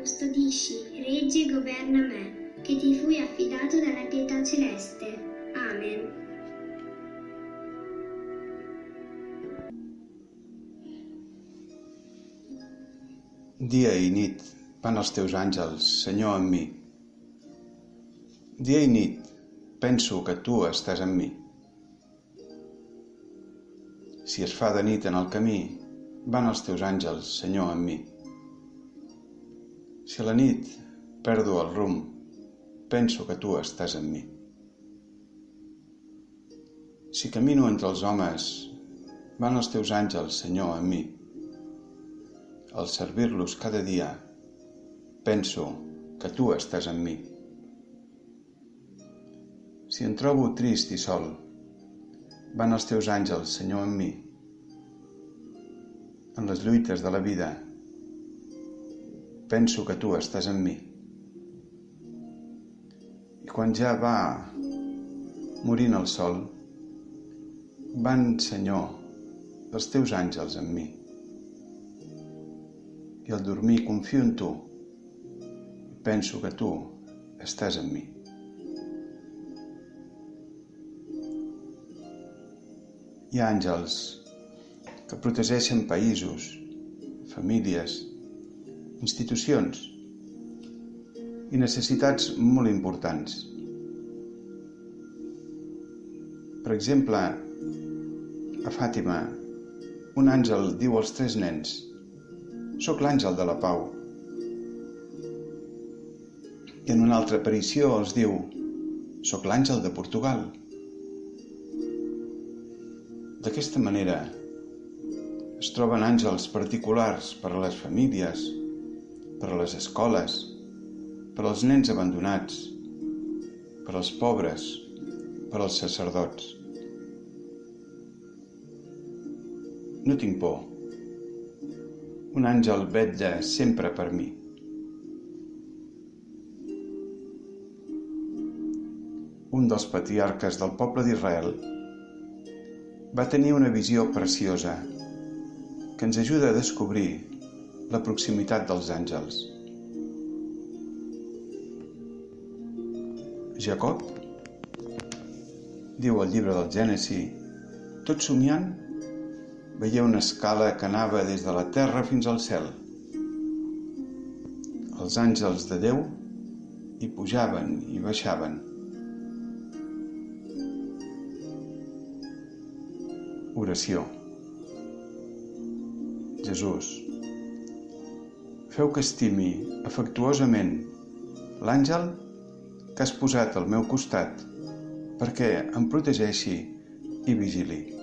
custodisci, reggi e governa me, che ti fui affidato dalla pietà celeste. Amen. Dia i nit van els teus àngels, Senyor, amb mi. Dia i nit penso que tu estàs amb mi. Si es fa de nit en el camí, van els teus àngels, Senyor, amb mi. Si a la nit perdo el rumb, penso que tu estàs amb mi. Si camino entre els homes, van els teus àngels, Senyor, amb mi. Al servir-los cada dia, penso que tu estàs amb mi. Si em trobo trist i sol, van els teus àngels, Senyor, amb mi. En les lluites de la vida, penso que tu estàs amb mi. I quan ja va morint el sol, van, Senyor, els teus àngels amb mi. I al dormir confio en tu i penso que tu estàs amb mi. Hi ha àngels que protegeixen països, famílies, institucions i necessitats molt importants. Per exemple, a Fàtima, un àngel diu als tres nens «Soc l'àngel de la pau». I en una altra aparició els diu «Soc l'àngel de Portugal». D'aquesta manera, es troben àngels particulars per a les famílies, per a les escoles, per als nens abandonats, per als pobres, per als sacerdots. No tinc por. Un àngel vetlla sempre per mi. Un dels patriarques del poble d'Israel va tenir una visió preciosa que ens ajuda a descobrir la proximitat dels àngels. Jacob diu al llibre del Gènesi, tot somiant veia una escala que anava des de la terra fins al cel. Els àngels de Déu hi pujaven i baixaven. Oració. Jesús, feu que estimi afectuosament l'àngel que has posat al meu costat perquè em protegeixi i vigili.